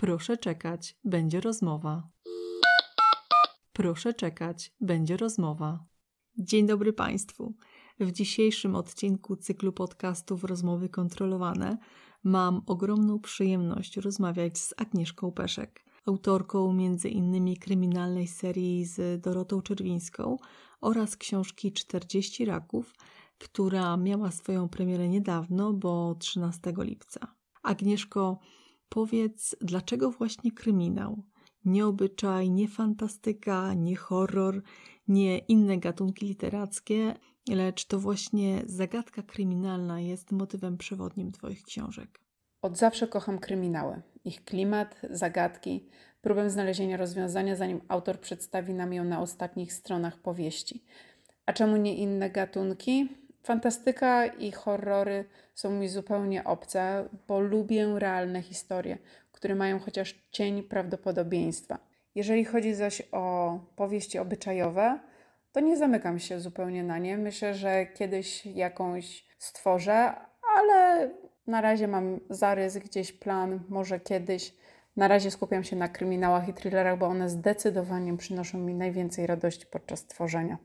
Proszę czekać, będzie rozmowa. Proszę czekać, będzie rozmowa. Dzień dobry Państwu. W dzisiejszym odcinku cyklu podcastów Rozmowy Kontrolowane mam ogromną przyjemność rozmawiać z Agnieszką Peszek, autorką m.in. kryminalnej serii z Dorotą Czerwińską oraz książki 40 raków, która miała swoją premierę niedawno, bo 13 lipca. Agnieszko, powiedz, dlaczego właśnie kryminał? Nie obyczaj, nie fantastyka, nie horror, nie inne gatunki literackie, lecz to właśnie zagadka kryminalna jest motywem przewodnim Twoich książek. Od zawsze kocham kryminały. Ich klimat, zagadki, próbę znalezienia rozwiązania, zanim autor przedstawi nam ją na ostatnich stronach powieści. A czemu nie inne gatunki? Fantastyka i horrory są mi zupełnie obce, bo lubię realne historie, które mają chociaż cień prawdopodobieństwa. Jeżeli chodzi zaś o powieści obyczajowe, to nie zamykam się zupełnie na nie. Myślę, że kiedyś jakąś stworzę, ale na razie mam zarys, gdzieś plan, może kiedyś. Na razie skupiam się na kryminałach i thrillerach, bo one zdecydowanie przynoszą mi najwięcej radości podczas tworzenia.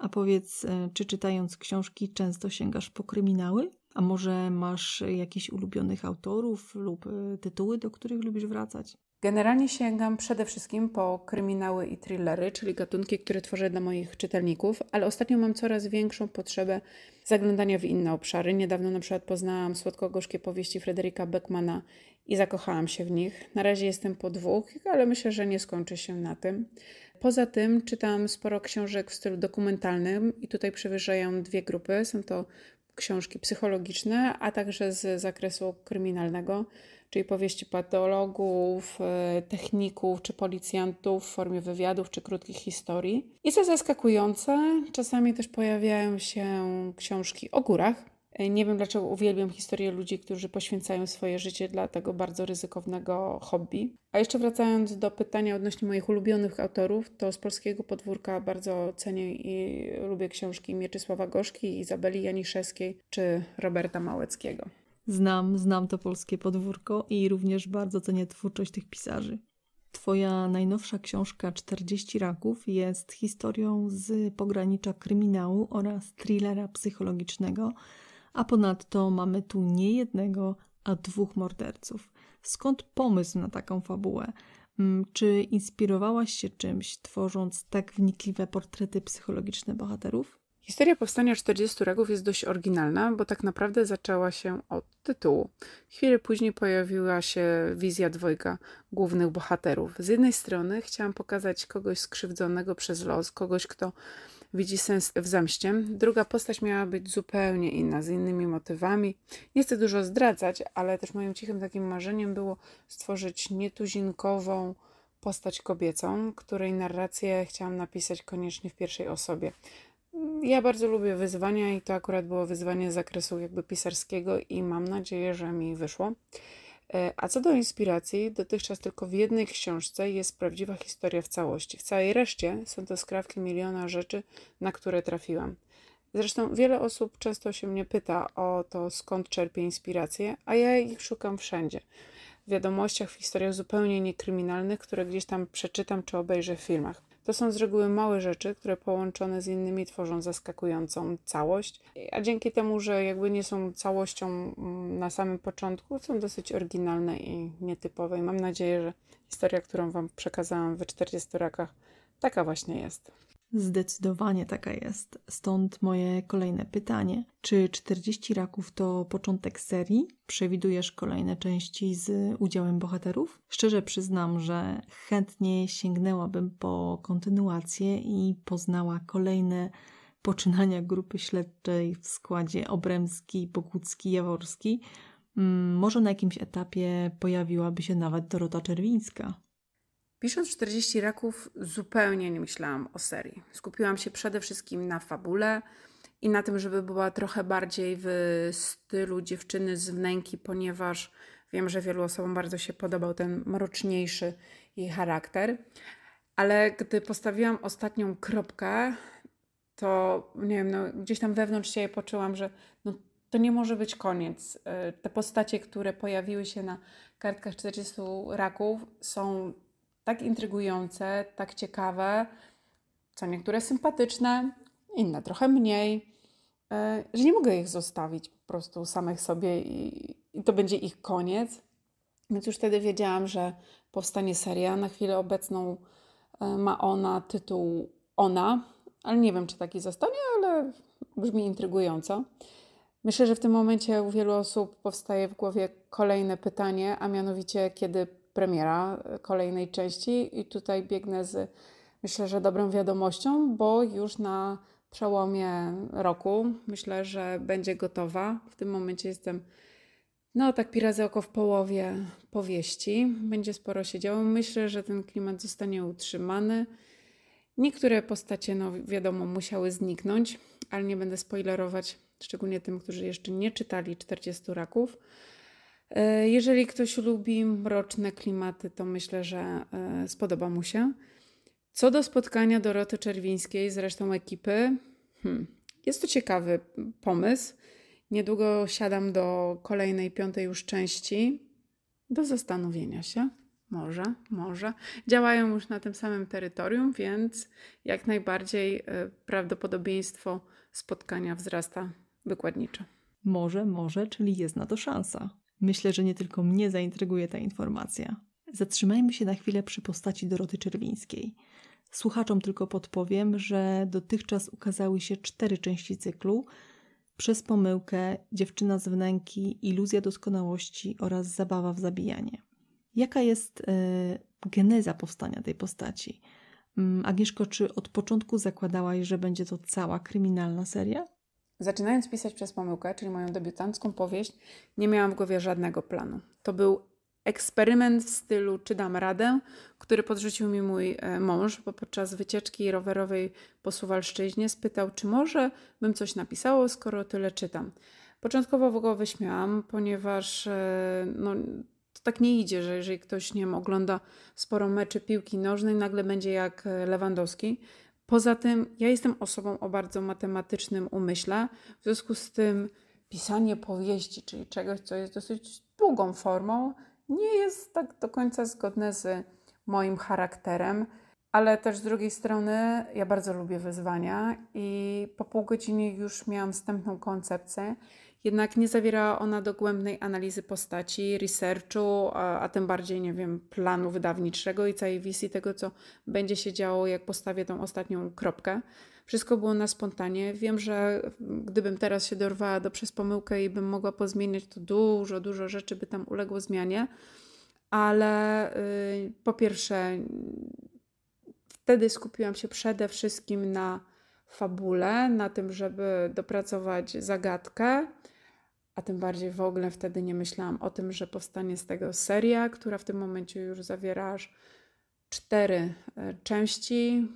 A powiedz, e, czy czytając książki często sięgasz po kryminały? A może masz jakichś ulubionych autorów lub e, tytuły, do których lubisz wracać? Generalnie sięgam przede wszystkim po kryminały i thrillery, czyli gatunki, które tworzę dla moich czytelników, ale ostatnio mam coraz większą potrzebę zaglądania w inne obszary. Niedawno na przykład poznałam słodko-gorzkie powieści Fryderyka Beckmana i zakochałam się w nich. Na razie jestem po dwóch, ale myślę, że nie skończy się na tym. Poza tym czytam sporo książek w stylu dokumentalnym i tutaj przewyższają dwie grupy. Są to książki psychologiczne, a także z zakresu kryminalnego, czyli powieści patologów, e, techników czy policjantów w formie wywiadów czy krótkich historii. I co zaskakujące, czasami też pojawiają się książki o górach, nie wiem, dlaczego uwielbiam historię ludzi, którzy poświęcają swoje życie dla tego bardzo ryzykownego hobby. A jeszcze wracając do pytania odnośnie moich ulubionych autorów, to z polskiego podwórka bardzo cenię i lubię książki Mieczysława Gorzki, Izabeli Janiszewskiej czy Roberta Małeckiego. Znam, znam to polskie podwórko i również bardzo cenię twórczość tych pisarzy. Twoja najnowsza książka 40 raków jest historią z pogranicza kryminału oraz thrillera psychologicznego, a ponadto mamy tu nie jednego, a dwóch morderców. Skąd pomysł na taką fabułę? Mm, czy inspirowałaś się czymś, tworząc tak wnikliwe portrety psychologiczne bohaterów? Historia powstania 40 ragów jest dość oryginalna, bo tak naprawdę zaczęła się od tytułu. Chwilę później pojawiła się wizja dwojga głównych bohaterów. Z jednej strony chciałam pokazać kogoś skrzywdzonego przez los, kogoś, kto widzi sens w zemście. Druga postać miała być zupełnie inna, z innymi motywami. Nie chcę dużo zdradzać, ale też moim cichym takim marzeniem było stworzyć nietuzinkową postać kobiecą, której narrację chciałam napisać koniecznie w pierwszej osobie. Ja bardzo lubię wyzwania i to akurat było wyzwanie z zakresu jakby pisarskiego i mam nadzieję, że mi wyszło. E, a co do inspiracji, dotychczas tylko w jednej książce jest prawdziwa historia w całości. W całej reszcie są to skrawki miliona rzeczy, na które trafiłam. Zresztą wiele osób często się mnie pyta o to, skąd czerpię inspirację, a ja ich szukam wszędzie. W wiadomościach, w historiach zupełnie niekryminalnych, które gdzieś tam przeczytam czy obejrzę w filmach. To są z reguły małe rzeczy, które połączone z innymi tworzą zaskakującą całość, a dzięki temu, że jakby nie są całością mm, na samym początku, są dosyć oryginalne i nietypowe. I mam nadzieję, że historia, którą Wam przekazałam we 40 rakach, taka właśnie jest. Zdecydowanie taka jest. Stąd moje kolejne pytanie. Czy 40 raków to początek serii? Przewidujesz kolejne części z udziałem bohaterów? Szczerze przyznam, że chętnie sięgnęłabym po kontynuację i poznała kolejne poczynania grupy śledczej w składzie Obremski, Bogucki, Jaworski. Mm, może na jakimś etapie pojawiłaby się nawet Dorota Czerwińska. Pisząc 40 raków, zupełnie nie myślałam o serii. Skupiłam się przede wszystkim na fabule i na tym, żeby była trochę bardziej w stylu dziewczyny z wnęki, ponieważ wiem, że wielu osobom bardzo się podobał ten mroczniejszy jej charakter. Ale gdy postawiłam ostatnią kropkę, to nie wiem, no, gdzieś tam wewnątrz siebie poczułam, że no, to nie może być koniec. E, te postacie, które pojawiły się na kartkach 40 raków, są tak intrygujące, tak ciekawe, co niektóre sympatyczne, inne trochę mniej, e, że nie mogę ich zostawić po prostu samych sobie i, i to będzie ich koniec. Więc już wtedy wiedziałam, że powstanie seria. Na chwilę obecną e, ma ona tytuł Ona, ale nie wiem, czy taki zostanie, ale brzmi intrygująco. Myślę, że w tym momencie u wielu osób powstaje w głowie kolejne pytanie, a mianowicie kiedy premiera kolejnej części. I tutaj biegnę z, myślę, że dobrą wiadomością, bo już na przełomie roku myślę, że będzie gotowa. W tym momencie jestem, no tak, pirazy oko w połowie powieści. Będzie sporo się działo. Myślę, że ten klimat zostanie utrzymany. Niektóre postacie, no wiadomo, musiały zniknąć, ale nie będę spoilerować, szczególnie tym, którzy jeszcze nie czytali 40 raków. E, jeżeli ktoś lubi mroczne klimaty, to myślę, że e, spodoba mu się. Co do spotkania Doroty Czerwińskiej z resztą ekipy, hmm, jest to ciekawy pomysł. Niedługo siadam do kolejnej, piątej już części. Do zastanowienia się. Może, może. Działają już na tym samym terytorium, więc jak najbardziej e, prawdopodobieństwo spotkania wzrasta wykładniczo. Może, może, czyli jest na to szansa. Myślę, że nie tylko mnie zaintryguje ta informacja. Zatrzymajmy się na chwilę przy postaci Doroty Czerwińskiej. Słuchaczom tylko podpowiem, że dotychczas ukazały się cztery części cyklu. Przez pomyłkę, dziewczyna z wnęki, iluzja doskonałości oraz zabawa w zabijanie. Jaka jest y, geneza powstania tej postaci? Mm, Agnieszko, czy od początku zakładałaś, że będzie to cała kryminalna seria? Zaczynając pisać przez pomyłkę, czyli moją debiutancką powieść, nie miałam w głowie żadnego planu. To był eksperyment w stylu czy dam radę, który podrzucił mi mój e, mąż, bo podczas wycieczki rowerowej po Suwalszczyźnie spytał, czy może bym coś napisało, skoro tyle czytam. Początkowo go wyśmiałam, ponieważ e, no, to tak nie idzie, że jeżeli ktoś nie wiem, ogląda sporo meczy piłki nożnej, nagle będzie jak e, Lewandowski. Poza tym, ja jestem osobą o bardzo matematycznym umyśle, w związku z tym pisanie powieści, czyli czegoś, co jest dosyć długą formą, nie jest tak do końca zgodne z moim charakterem, ale też z drugiej strony ja bardzo lubię wyzwania i po pół godziny już miałam wstępną koncepcję jednak nie zawiera ona dogłębnej analizy postaci, researchu, a, a tym bardziej, nie wiem, planu wydawniczego i całej wizji tego, co będzie się działo, jak postawię tą ostatnią kropkę. Wszystko było na spontanie. Wiem, że gdybym teraz się dorwała do przez pomyłkę i bym mogła pozmieniać, to dużo, dużo rzeczy by tam uległo zmianie. Ale yy, po pierwsze, wtedy skupiłam się przede wszystkim na fabule, na tym, żeby dopracować zagadkę, a tym bardziej w ogóle wtedy nie myślałam o tym, że powstanie z tego seria, która w tym momencie już zawiera aż cztery e, części.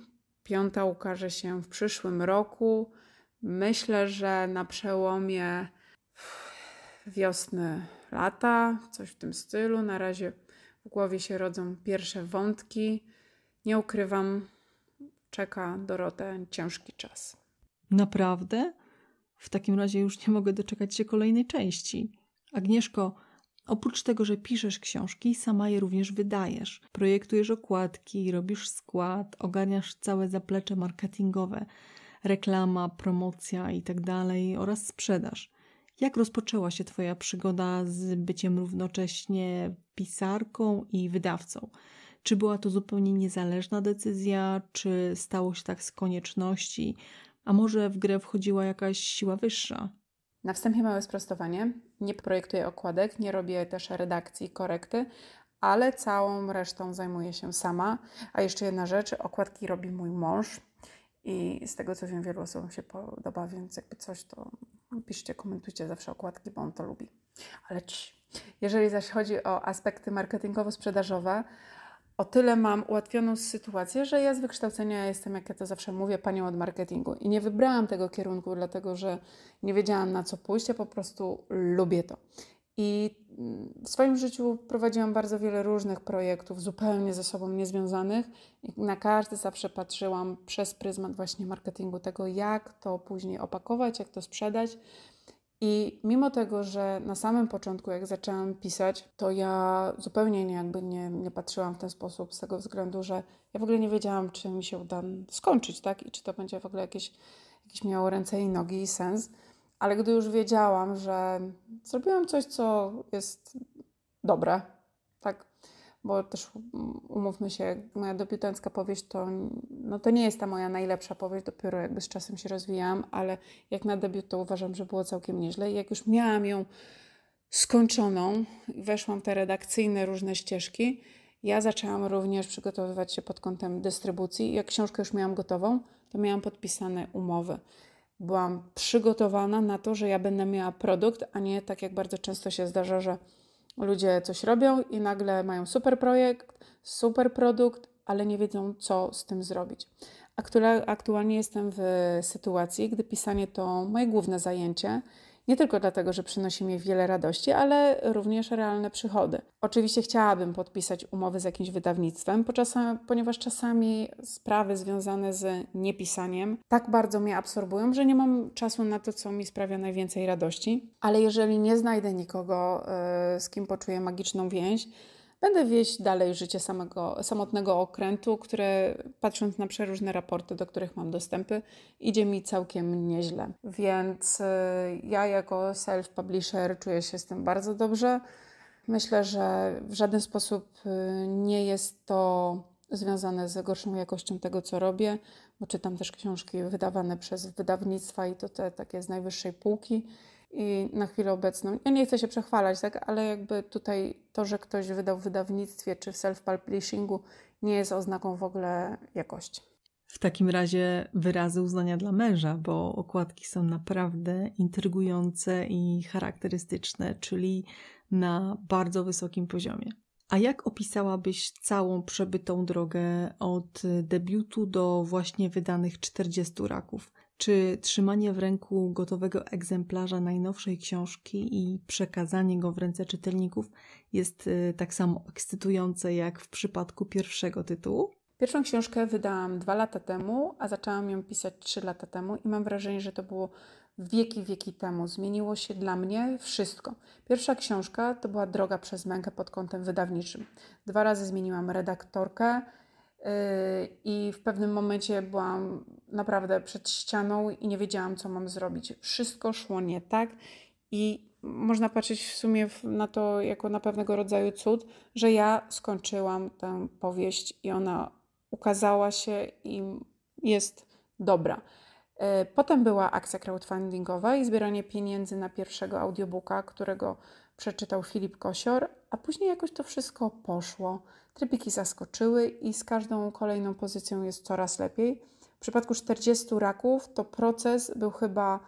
Piąta ukaże się w przyszłym roku. Myślę, że na przełomie wiosny, lata, coś w tym stylu. Na razie w głowie się rodzą pierwsze wątki. Nie ukrywam, czeka Dorotę ciężki czas. Naprawdę? W takim razie już nie mogę doczekać się kolejnej części. Agnieszko, oprócz tego, że piszesz książki, sama je również wydajesz. Projektujesz okładki, robisz skład, ogarniasz całe zaplecze marketingowe, reklama, promocja itd. Tak oraz sprzedaż. Jak rozpoczęła się Twoja przygoda z byciem równocześnie pisarką i wydawcą? Czy była to zupełnie niezależna decyzja, czy stało się tak z konieczności? A może w grę wchodziła jakaś siła wyższa? Na wstępie małe sprostowanie. Nie projektuję okładek, nie robię też redakcji, korekty, ale całą resztą zajmuję się sama. A jeszcze jedna rzecz, okładki robi mój mąż. I z tego co wiem, wielu osobom się podoba, więc jakby coś, to piszcie, komentujcie zawsze okładki, bo on to lubi. Ale ci. Jeżeli zaś chodzi o aspekty marketingowo-sprzedażowe, o tyle mam ułatwioną sytuację, że ja z wykształcenia jestem, jak ja to zawsze mówię, panią od marketingu. I nie wybrałam tego kierunku, dlatego że nie wiedziałam na co pójść, ja po prostu lubię to. I w swoim życiu prowadziłam bardzo wiele różnych projektów, zupełnie ze sobą niezwiązanych, i na każdy zawsze patrzyłam przez pryzmat właśnie marketingu, tego jak to później opakować, jak to sprzedać. I mimo tego, że na samym początku, jak zaczęłam pisać, to ja zupełnie nie, jakby nie, nie patrzyłam w ten sposób, z tego względu, że ja w ogóle nie wiedziałam, czy mi się uda skończyć, tak? I czy to będzie w ogóle jakieś, jakieś miało ręce i nogi i sens. Ale gdy już wiedziałam, że zrobiłam coś, co jest dobre, tak? Bo też umówmy się, moja debiutancka powieść to, no to nie jest ta moja najlepsza powieść, dopiero jakby z czasem się rozwijałam, ale jak na debiut to uważam, że było całkiem nieźle. I jak już miałam ją skończoną, weszłam te redakcyjne różne ścieżki, ja zaczęłam również przygotowywać się pod kątem dystrybucji. Jak książkę już miałam gotową, to miałam podpisane umowy byłam przygotowana na to, że ja będę miała produkt, a nie tak jak bardzo często się zdarza, że ludzie coś robią i nagle mają super projekt, super produkt, ale nie wiedzą, co z tym zrobić. Aktualnie jestem w sytuacji, gdy pisanie to moje główne zajęcie nie tylko dlatego, że przynosi mi wiele radości, ale również realne przychody. Oczywiście chciałabym podpisać umowy z jakimś wydawnictwem, ponieważ czasami sprawy związane z niepisaniem tak bardzo mnie absorbują, że nie mam czasu na to, co mi sprawia najwięcej radości. Ale jeżeli nie znajdę nikogo, e, z kim poczuję magiczną więź, Będę wieść dalej życie samego, samotnego okrętu, które patrząc na przeróżne raporty, do których mam dostępy, idzie mi całkiem nieźle. Więc y, ja jako self-publisher czuję się z tym bardzo dobrze. Myślę, że w żaden sposób y, nie jest to związane z gorszą jakością tego, co robię, bo czytam też książki wydawane przez wydawnictwa i to te takie z najwyższej półki i na chwilę obecną, ja nie chcę się przechwalać, tak, ale jakby tutaj to, że ktoś wydał w wydawnictwie czy w self-publishingu, nie jest oznaką w ogóle jakości. W takim razie wyrazy uznania dla męża, bo okładki są naprawdę intrygujące i charakterystyczne, czyli na bardzo wysokim poziomie. A jak opisałabyś całą przebytą drogę od debiutu do właśnie wydanych 40 raków? Czy trzymanie w ręku gotowego egzemplarza najnowszej książki i przekazanie go w ręce czytelników jest y, tak samo ekscytujące jak w przypadku pierwszego tytułu? Pierwszą książkę wydałam dwa lata temu, a zaczęłam ją pisać trzy lata temu i mam wrażenie, że to było wieki, wieki temu. Zmieniło się dla mnie wszystko. Pierwsza książka to była droga przez mękę pod kątem wydawniczym. Dwa razy zmieniłam redaktorkę, i w pewnym momencie byłam naprawdę przed ścianą i nie wiedziałam, co mam zrobić. Wszystko szło nie tak i można patrzeć w sumie na to jako na pewnego rodzaju cud, że ja skończyłam tę powieść i ona ukazała się i jest dobra. E, potem była akcja crowdfundingowa i zbieranie pieniędzy na pierwszego audiobooka, którego przeczytał Filip Kosior, a później jakoś to wszystko poszło. Trybiki zaskoczyły i z każdą kolejną pozycją jest coraz lepiej. W przypadku 40 raków to proces był chyba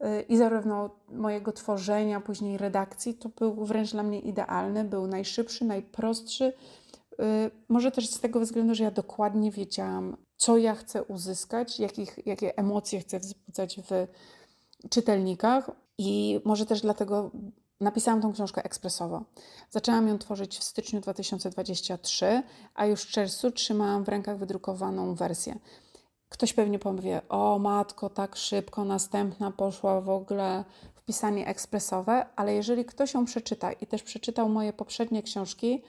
y, i zarówno mojego tworzenia, później redakcji, to był wręcz dla mnie idealny, był najszybszy, najprostszy. Y, może też z tego względu, że ja dokładnie wiedziałam, co ja chcę uzyskać, jakich, jakie emocje chcę wzbudzać w czytelnikach. I może też dlatego Napisałam tą książkę ekspresowo. Zaczęłam ją tworzyć w styczniu 2023, a już w czerwcu trzymałam w rękach wydrukowaną wersję. Ktoś pewnie powie: O, matko, tak szybko, następna poszła w ogóle w pisanie ekspresowe, ale jeżeli ktoś ją przeczyta i też przeczytał moje poprzednie książki,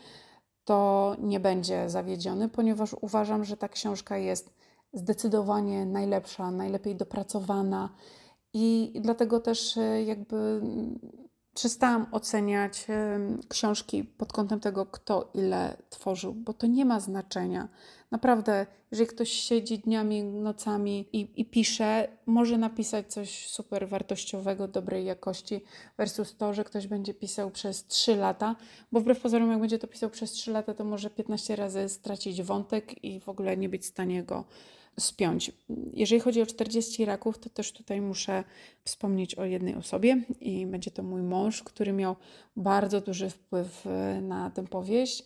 to nie będzie zawiedziony, ponieważ uważam, że ta książka jest zdecydowanie najlepsza, najlepiej dopracowana i dlatego też e, jakby przestałam oceniać książki pod kątem tego, kto ile tworzył, bo to nie ma znaczenia. Naprawdę, jeżeli ktoś siedzi dniami, nocami i, i pisze, może napisać coś super wartościowego, dobrej jakości, versus to, że ktoś będzie pisał przez 3 lata, bo wbrew pozorom, jak będzie to pisał przez 3 lata, to może 15 razy stracić wątek i w ogóle nie być w stanie go spiąć. Jeżeli chodzi o 40 raków, to też tutaj muszę wspomnieć o jednej osobie i będzie to mój mąż, który miał bardzo duży wpływ e, na tę powieść.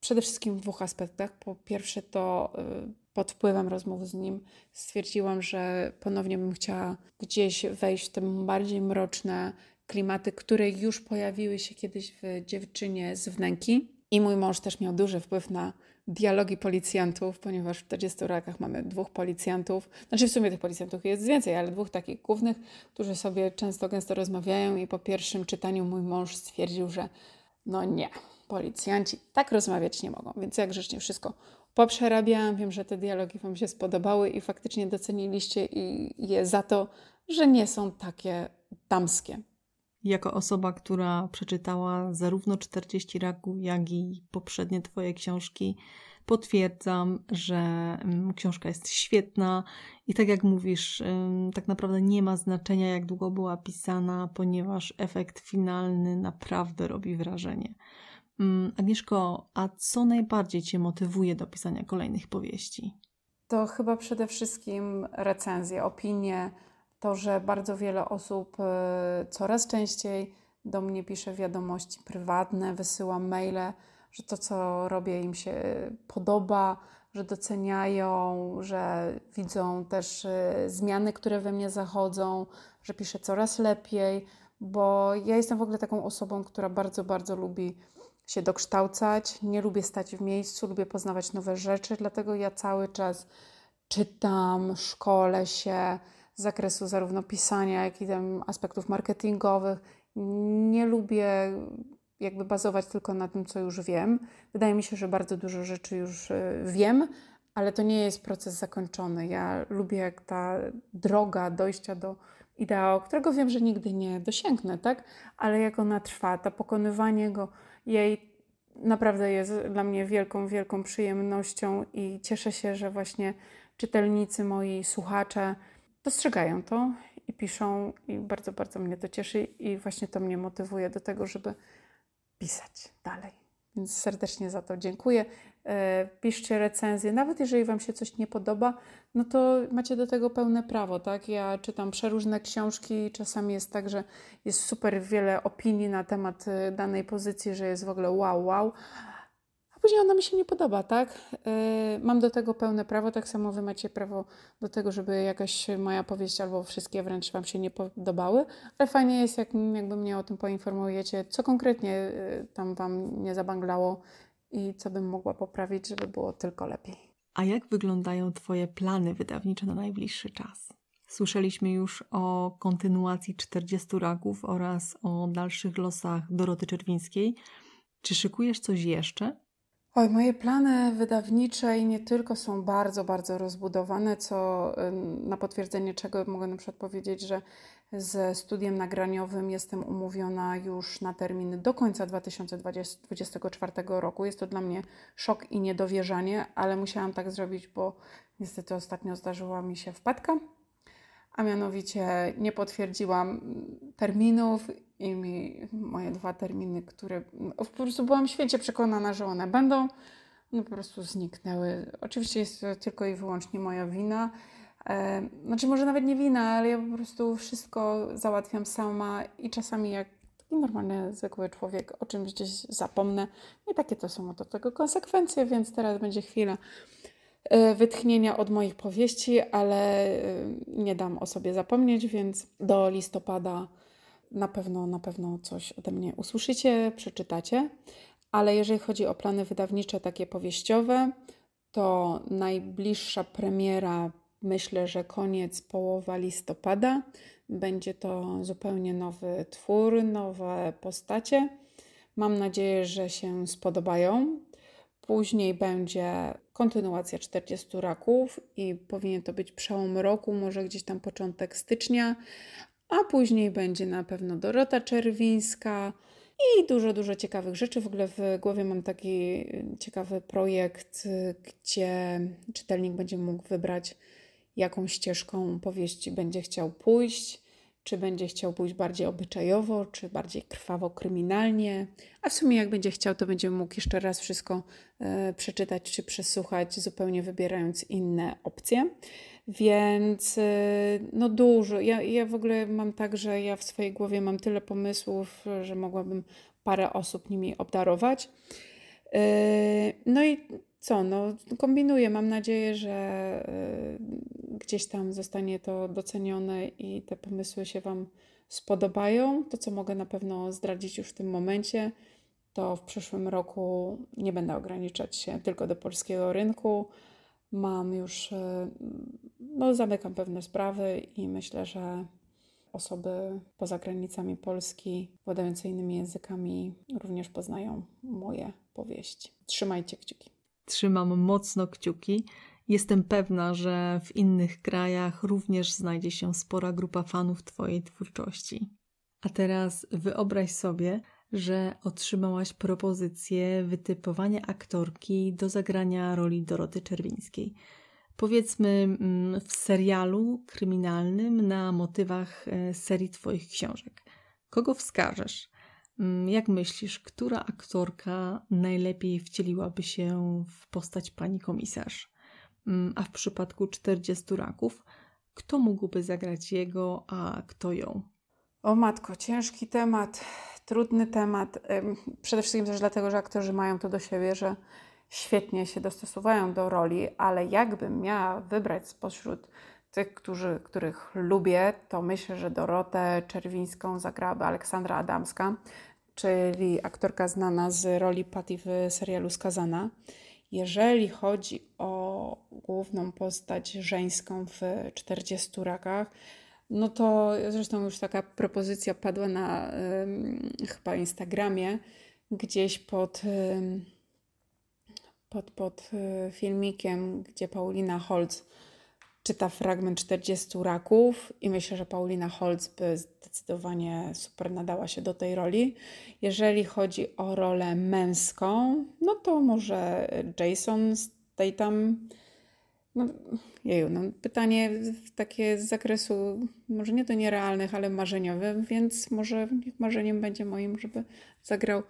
Przede wszystkim w dwóch aspektach. Po pierwsze, to e, pod wpływem rozmów z nim stwierdziłam, że ponownie bym chciała gdzieś wejść w te bardziej mroczne klimaty, które już pojawiły się kiedyś w dziewczynie z wnęki I mój mąż też miał duży wpływ na dialogi policjantów, ponieważ w 40 rakach mamy dwóch policjantów. Znaczy w sumie tych policjantów jest więcej, ale dwóch takich głównych, którzy sobie często, gęsto rozmawiają i po pierwszym czytaniu mój mąż stwierdził, że no nie, policjanci tak rozmawiać nie mogą. Więc jak grzecznie wszystko poprzerabiałam. Wiem, że te dialogi Wam się spodobały i faktycznie doceniliście je za to, że nie są takie damskie. Jako osoba, która przeczytała zarówno 40 raku, jak i poprzednie Twoje książki, potwierdzam, że mm, książka jest świetna i tak jak mówisz, tak naprawdę nie ma znaczenia, jak długo była pisana, ponieważ efekt finalny naprawdę robi wrażenie. Mm, Agnieszko, a co najbardziej Cię motywuje do pisania kolejnych powieści? To chyba przede wszystkim recenzje, opinie, to, że bardzo wiele osób y, coraz częściej do mnie pisze wiadomości prywatne, wysyła maile, że to, co robię, im się podoba, że doceniają, że widzą też y, zmiany, które we mnie zachodzą, że piszę coraz lepiej, bo ja jestem w ogóle taką osobą, która bardzo, bardzo lubi się dokształcać, nie lubię stać w miejscu, lubię poznawać nowe rzeczy, dlatego ja cały czas czytam, szkolę się z zakresu zarówno pisania, jak i tam aspektów marketingowych. Nie lubię jakby bazować tylko na tym, co już wiem. Wydaje mi się, że bardzo dużo rzeczy już y, wiem, ale to nie jest proces zakończony. Ja lubię, jak ta droga dojścia do ideału, którego wiem, że nigdy nie dosięgnę, tak? Ale jak ona trwa, to pokonywanie go jej naprawdę jest dla mnie wielką, wielką przyjemnością i cieszę się, że właśnie czytelnicy, moi słuchacze dostrzegają to i piszą i bardzo, bardzo mnie to cieszy i właśnie to mnie motywuje do tego, żeby pisać dalej. Więc serdecznie za to dziękuję. E, piszcie recenzje, nawet jeżeli Wam się coś nie podoba, no to macie do tego pełne prawo, tak? Ja czytam przeróżne książki, czasami jest tak, że jest super wiele opinii na temat e, danej pozycji, że jest w ogóle wow, wow, później ona mi się nie podoba, tak? Yy, mam do tego pełne prawo, tak samo wy macie prawo do tego, żeby jakaś moja powieść albo wszystkie wręcz wam się nie podobały, ale fajnie jest, jak jakby mnie o tym poinformujecie, co konkretnie yy, tam wam nie zabanglało i co bym mogła poprawić, żeby było tylko lepiej. A jak wyglądają Twoje plany wydawnicze na najbliższy czas? Słyszeliśmy już o kontynuacji 40 raków oraz o dalszych losach Doroty Czerwińskiej. Czy szykujesz coś jeszcze? Oj, moje plany wydawnicze i nie tylko są bardzo, bardzo rozbudowane, co na potwierdzenie czego mogę na przykład powiedzieć, że ze studiem nagraniowym jestem umówiona już na termin do końca 2024 roku. Jest to dla mnie szok i niedowierzanie, ale musiałam tak zrobić, bo niestety ostatnio zdarzyła mi się wpadka, a mianowicie nie potwierdziłam terminów i mi moje dwa terminy, które po prostu byłam święcie przekonana, że one będą, no po prostu zniknęły. Oczywiście jest to tylko i wyłącznie moja wina. E, znaczy, może nawet nie wina, ale ja po prostu wszystko załatwiam sama i czasami jak taki normalny, zwykły człowiek o czymś gdzieś zapomnę. I takie to są do tego konsekwencje, więc teraz będzie chwila e, wytchnienia od moich powieści, ale e, nie dam o sobie zapomnieć, więc do listopada na pewno, na pewno coś ode mnie usłyszycie, przeczytacie. Ale jeżeli chodzi o plany wydawnicze, takie powieściowe, to najbliższa premiera, myślę, że koniec, połowa listopada. Będzie to zupełnie nowy twór, nowe postacie. Mam nadzieję, że się spodobają. Później będzie kontynuacja 40 raków i powinien to być przełom roku, może gdzieś tam początek stycznia, a później będzie na pewno Dorota Czerwińska i dużo, dużo ciekawych rzeczy. W ogóle w głowie mam taki ciekawy projekt, gdzie czytelnik będzie mógł wybrać, jaką ścieżką powieści będzie chciał pójść. Czy będzie chciał pójść bardziej obyczajowo, czy bardziej krwawo-kryminalnie. A w sumie, jak będzie chciał, to będzie mógł jeszcze raz wszystko e, przeczytać czy przesłuchać, zupełnie wybierając inne opcje. Więc y, no dużo. Ja, ja w ogóle mam tak, że ja w swojej głowie mam tyle pomysłów, że mogłabym parę osób nimi obdarować. Y, no i co, no kombinuję. Mam nadzieję, że y, gdzieś tam zostanie to docenione i te pomysły się Wam spodobają. To, co mogę na pewno zdradzić już w tym momencie, to w przyszłym roku nie będę ograniczać się tylko do polskiego rynku. Mam już, e, no, zamykam pewne sprawy i myślę, że osoby poza granicami Polski, władające innymi językami, również poznają moje powieści. Trzymajcie kciuki. Trzymam mocno kciuki. Jestem pewna, że w innych krajach również znajdzie się spora grupa fanów Twojej twórczości. A teraz wyobraź sobie, że otrzymałaś propozycję wytypowania aktorki do zagrania roli Doroty Czerwińskiej. Powiedzmy mm, w serialu kryminalnym na motywach e, serii Twoich książek. Kogo wskażesz? Mm, jak myślisz, która aktorka najlepiej wcieliłaby się w postać pani komisarz? Mm, a w przypadku 40 raków, kto mógłby zagrać jego, a kto ją? O matko, ciężki temat, trudny temat. Przede wszystkim też dlatego, że aktorzy mają to do siebie, że świetnie się dostosowują do roli, ale jakbym miała wybrać spośród tych, którzy, których lubię, to myślę, że Dorotę Czerwińską zagrałaby Aleksandra Adamska, czyli aktorka znana z roli Patty w serialu Skazana. Jeżeli chodzi o główną postać żeńską w 40 rakach, no to zresztą już taka propozycja padła na chyba Instagramie, gdzieś pod, pod, pod y, filmikiem, gdzie Paulina Holz czyta fragment 40 raków i myślę, że Paulina Holz by zdecydowanie super nadała się do tej roli. Jeżeli chodzi o rolę męską, no to może Jason Statham no, jeju, no, pytanie takie z zakresu, może nie to nierealnych, ale marzeniowych, więc może marzeniem będzie moim, żeby zagrał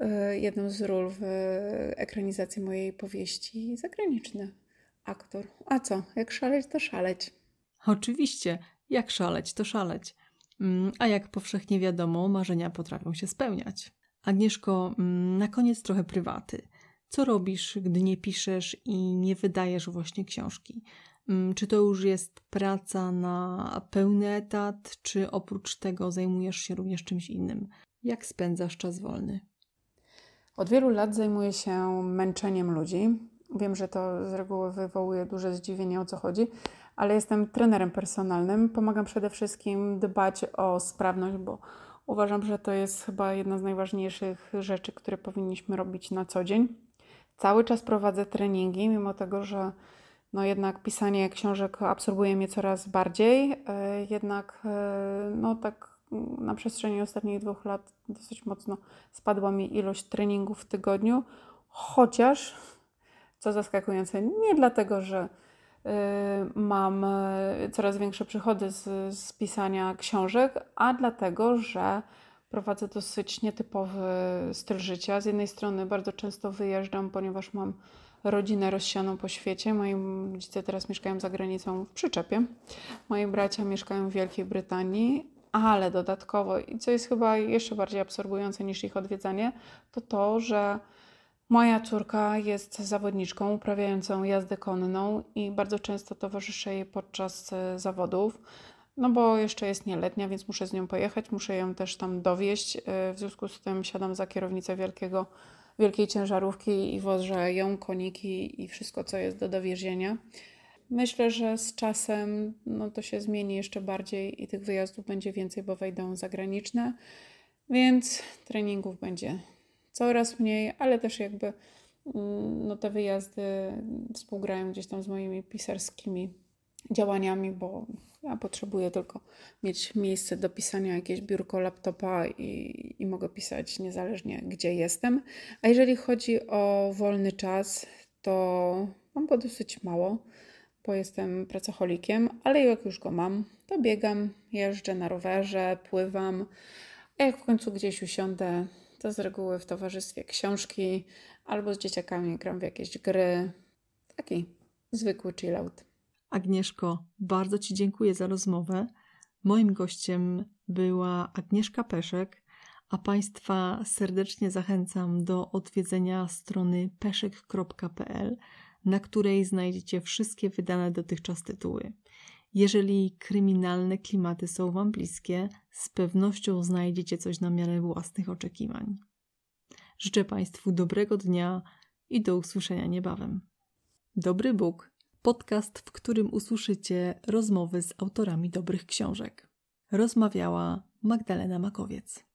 y, jedną z ról w y, ekranizacji mojej powieści zagraniczny aktor. A co, jak szaleć, to szaleć. Oczywiście, jak szaleć, to szaleć. Mm, a jak powszechnie wiadomo, marzenia potrafią się spełniać. Agnieszko, mm, na koniec trochę prywaty. Co robisz, gdy nie piszesz i nie wydajesz właśnie książki? Mm, czy to już jest praca na pełny etat, czy oprócz tego zajmujesz się również czymś innym? Jak spędzasz czas wolny? Od wielu lat zajmuję się męczeniem ludzi. Wiem, że to z reguły wywołuje duże zdziwienie, o co chodzi, ale jestem trenerem personalnym. Pomagam przede wszystkim dbać o sprawność, bo uważam, że to jest chyba jedna z najważniejszych rzeczy, które powinniśmy robić na co dzień. Cały czas prowadzę treningi, mimo tego, że no jednak pisanie książek absorbuje mnie coraz bardziej. E, jednak e, no tak na przestrzeni ostatnich dwóch lat dosyć mocno spadła mi ilość treningów w tygodniu, chociaż co zaskakujące, nie dlatego, że e, mam coraz większe przychody z, z pisania książek, a dlatego, że prowadzę dosyć nietypowy styl życia. Z jednej strony bardzo często wyjeżdżam, ponieważ mam rodzinę rozsianą po świecie. Moi rodzice teraz mieszkają za granicą w przyczepie. Moi bracia mieszkają w Wielkiej Brytanii, ale dodatkowo, i co jest chyba jeszcze bardziej absorbujące niż ich odwiedzanie, to to, że moja córka jest zawodniczką uprawiającą jazdę konną i bardzo często towarzyszę jej podczas e, zawodów. No bo jeszcze jest nieletnia, więc muszę z nią pojechać, muszę ją też tam dowieść. E, w związku z tym siadam za kierownicę wielkiego, wielkiej ciężarówki i wożę ją, koniki i wszystko, co jest do dowiezienia. Myślę, że z czasem no, to się zmieni jeszcze bardziej i tych wyjazdów będzie więcej, bo wejdą zagraniczne, więc treningów będzie coraz mniej, ale też jakby mm, no, te wyjazdy współgrają gdzieś tam z moimi pisarskimi działaniami, bo ja potrzebuję tylko mieć miejsce do pisania, jakieś biurko, laptopa i, i mogę pisać niezależnie gdzie jestem. A jeżeli chodzi o wolny czas, to mam go dosyć mało, bo jestem pracocholikiem, ale jak już go mam, to biegam, jeżdżę na rowerze, pływam, a jak w końcu gdzieś usiądę, to z reguły w towarzystwie książki albo z dzieciakami gram w jakieś gry. Taki zwykły chillout. Agnieszko, bardzo Ci dziękuję za rozmowę. Moim gościem była Agnieszka Peszek, a Państwa serdecznie zachęcam do odwiedzenia strony peszek.pl, na której znajdziecie wszystkie wydane dotychczas tytuły. Jeżeli kryminalne klimaty są Wam bliskie, z pewnością znajdziecie coś na miarę własnych oczekiwań. Życzę Państwu dobrego dnia i do usłyszenia niebawem. Dobry Bóg, podcast, w którym usłyszycie rozmowy z autorami dobrych książek. Rozmawiała Magdalena Makowiec.